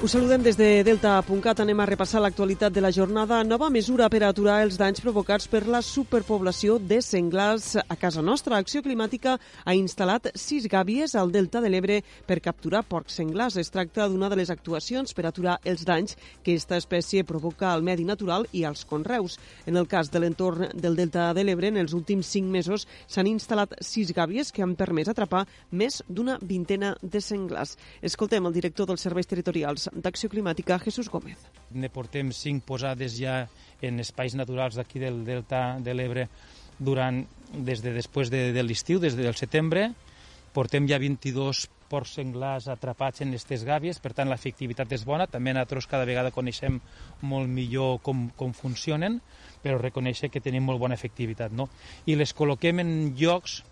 Us saludem des de Delta.cat. Anem a repassar l'actualitat de la jornada. Nova mesura per aturar els danys provocats per la superpoblació de senglars a casa nostra. Acció Climàtica ha instal·lat sis gàbies al Delta de l'Ebre per capturar porcs senglars. Es tracta d'una de les actuacions per aturar els danys que aquesta espècie provoca al medi natural i als conreus. En el cas de l'entorn del Delta de l'Ebre, en els últims cinc mesos s'han instal·lat sis gàbies que han permès atrapar més d'una vintena de senglars. Escoltem el director dels serveis territorials d'Acció Climàtica, Jesús Gómez. Ne portem cinc posades ja en espais naturals d'aquí del Delta de l'Ebre durant, des de després de, de l'estiu, des del setembre. Portem ja 22 porcs senglars atrapats en aquestes gàbies, per tant l'efectivitat és bona. També nosaltres cada vegada coneixem molt millor com, com funcionen, però reconèixer que tenim molt bona efectivitat. No? I les col·loquem en llocs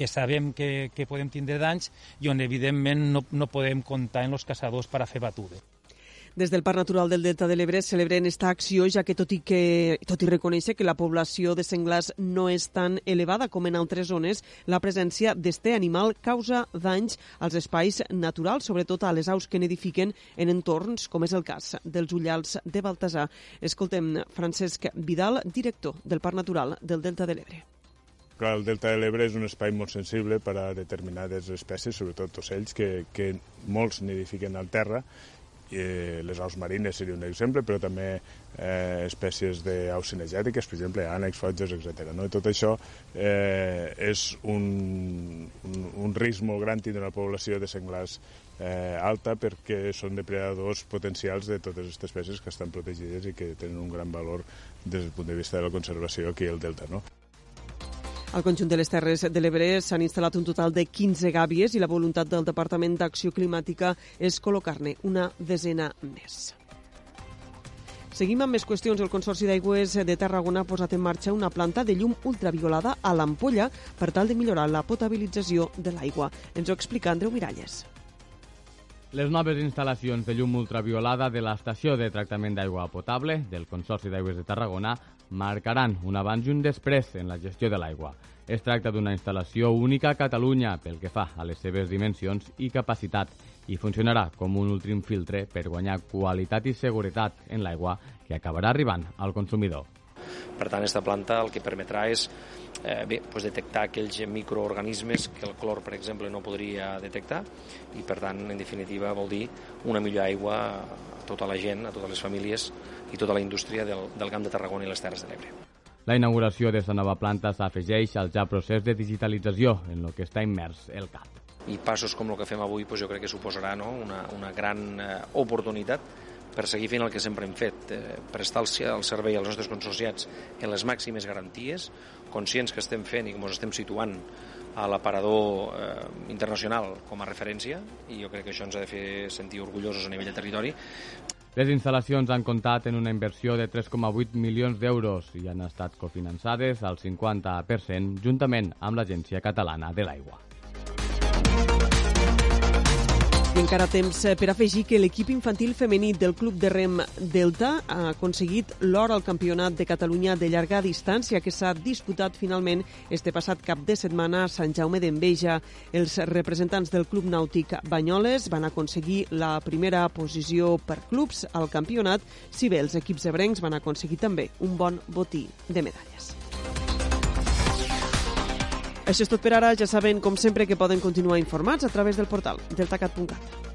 que sabem que, que podem tindre danys i on evidentment no, no podem comptar en els caçadors per a fer batudes. Des del Parc Natural del Delta de l'Ebre celebren esta acció, ja que tot i, que, tot i reconèixer que la població de senglars no és tan elevada com en altres zones, la presència d'este animal causa danys als espais naturals, sobretot a les aus que nidifiquen en entorns, com és el cas dels ullals de Baltasar. Escoltem Francesc Vidal, director del Parc Natural del Delta de l'Ebre. Clar, el Delta de l'Ebre és un espai molt sensible per a determinades espècies, sobretot ocells, que, que molts nidifiquen al terra. I, eh, les aus marines seria un exemple, però també eh, espècies d'aus cinegètiques, per exemple, ànecs, fotges, etc. No? I tot això eh, és un, un, un risc molt gran tindre una població de senglars eh, alta perquè són depredadors potencials de totes aquestes espècies que estan protegides i que tenen un gran valor des del punt de vista de la conservació aquí al Delta. No? Al conjunt de les Terres de l'Ebre s'han instal·lat un total de 15 gàbies i la voluntat del Departament d'Acció Climàtica és col·locar-ne una desena més. Seguim amb més qüestions. El Consorci d'Aigües de Tarragona ha posat en marxa una planta de llum ultraviolada a l'ampolla per tal de millorar la potabilització de l'aigua. Ens ho explica Andreu Miralles. Les noves instal·lacions de llum ultraviolada de l'estació de tractament d'aigua potable del Consorci d'Aigües de Tarragona marcaran un abans i un després en la gestió de l'aigua. Es tracta d'una instal·lació única a Catalunya pel que fa a les seves dimensions i capacitat i funcionarà com un últim filtre per guanyar qualitat i seguretat en l'aigua que acabarà arribant al consumidor. Per tant, aquesta planta el que permetrà és eh, bé, doncs detectar aquells microorganismes que el clor, per exemple, no podria detectar i, per tant, en definitiva, vol dir una millor aigua a tota la gent, a totes les famílies i tota la indústria del, del Camp de Tarragona i les Terres de l'Ebre. La inauguració d'aquesta nova planta s'afegeix al ja procés de digitalització en el que està immers el CAP. I passos com el que fem avui doncs jo crec que suposarà no? una, una gran eh, oportunitat per seguir fent el que sempre hem fet, eh, prestar el, servei als nostres consorciats en les màximes garanties, conscients que estem fent i que ens estem situant a l'aparador eh, internacional com a referència i jo crec que això ens ha de fer sentir orgullosos a nivell de territori les instal·lacions han comptat en una inversió de 3,8 milions d'euros i han estat cofinançades al 50% juntament amb l'Agència Catalana de l'Aigua. Encara temps eh, per afegir que l'equip infantil femení del Club de Rem Delta ha aconseguit l'or al Campionat de Catalunya de llarga distància que s'ha disputat finalment este passat cap de setmana a Sant Jaume d'Enveja. Els representants del Club Nàutic Banyoles van aconseguir la primera posició per clubs al campionat, si bé els equips ebrencs van aconseguir també un bon botí de medalles. Això és tot per ara. Ja saben, com sempre, que poden continuar informats a través del portal deltacat.cat.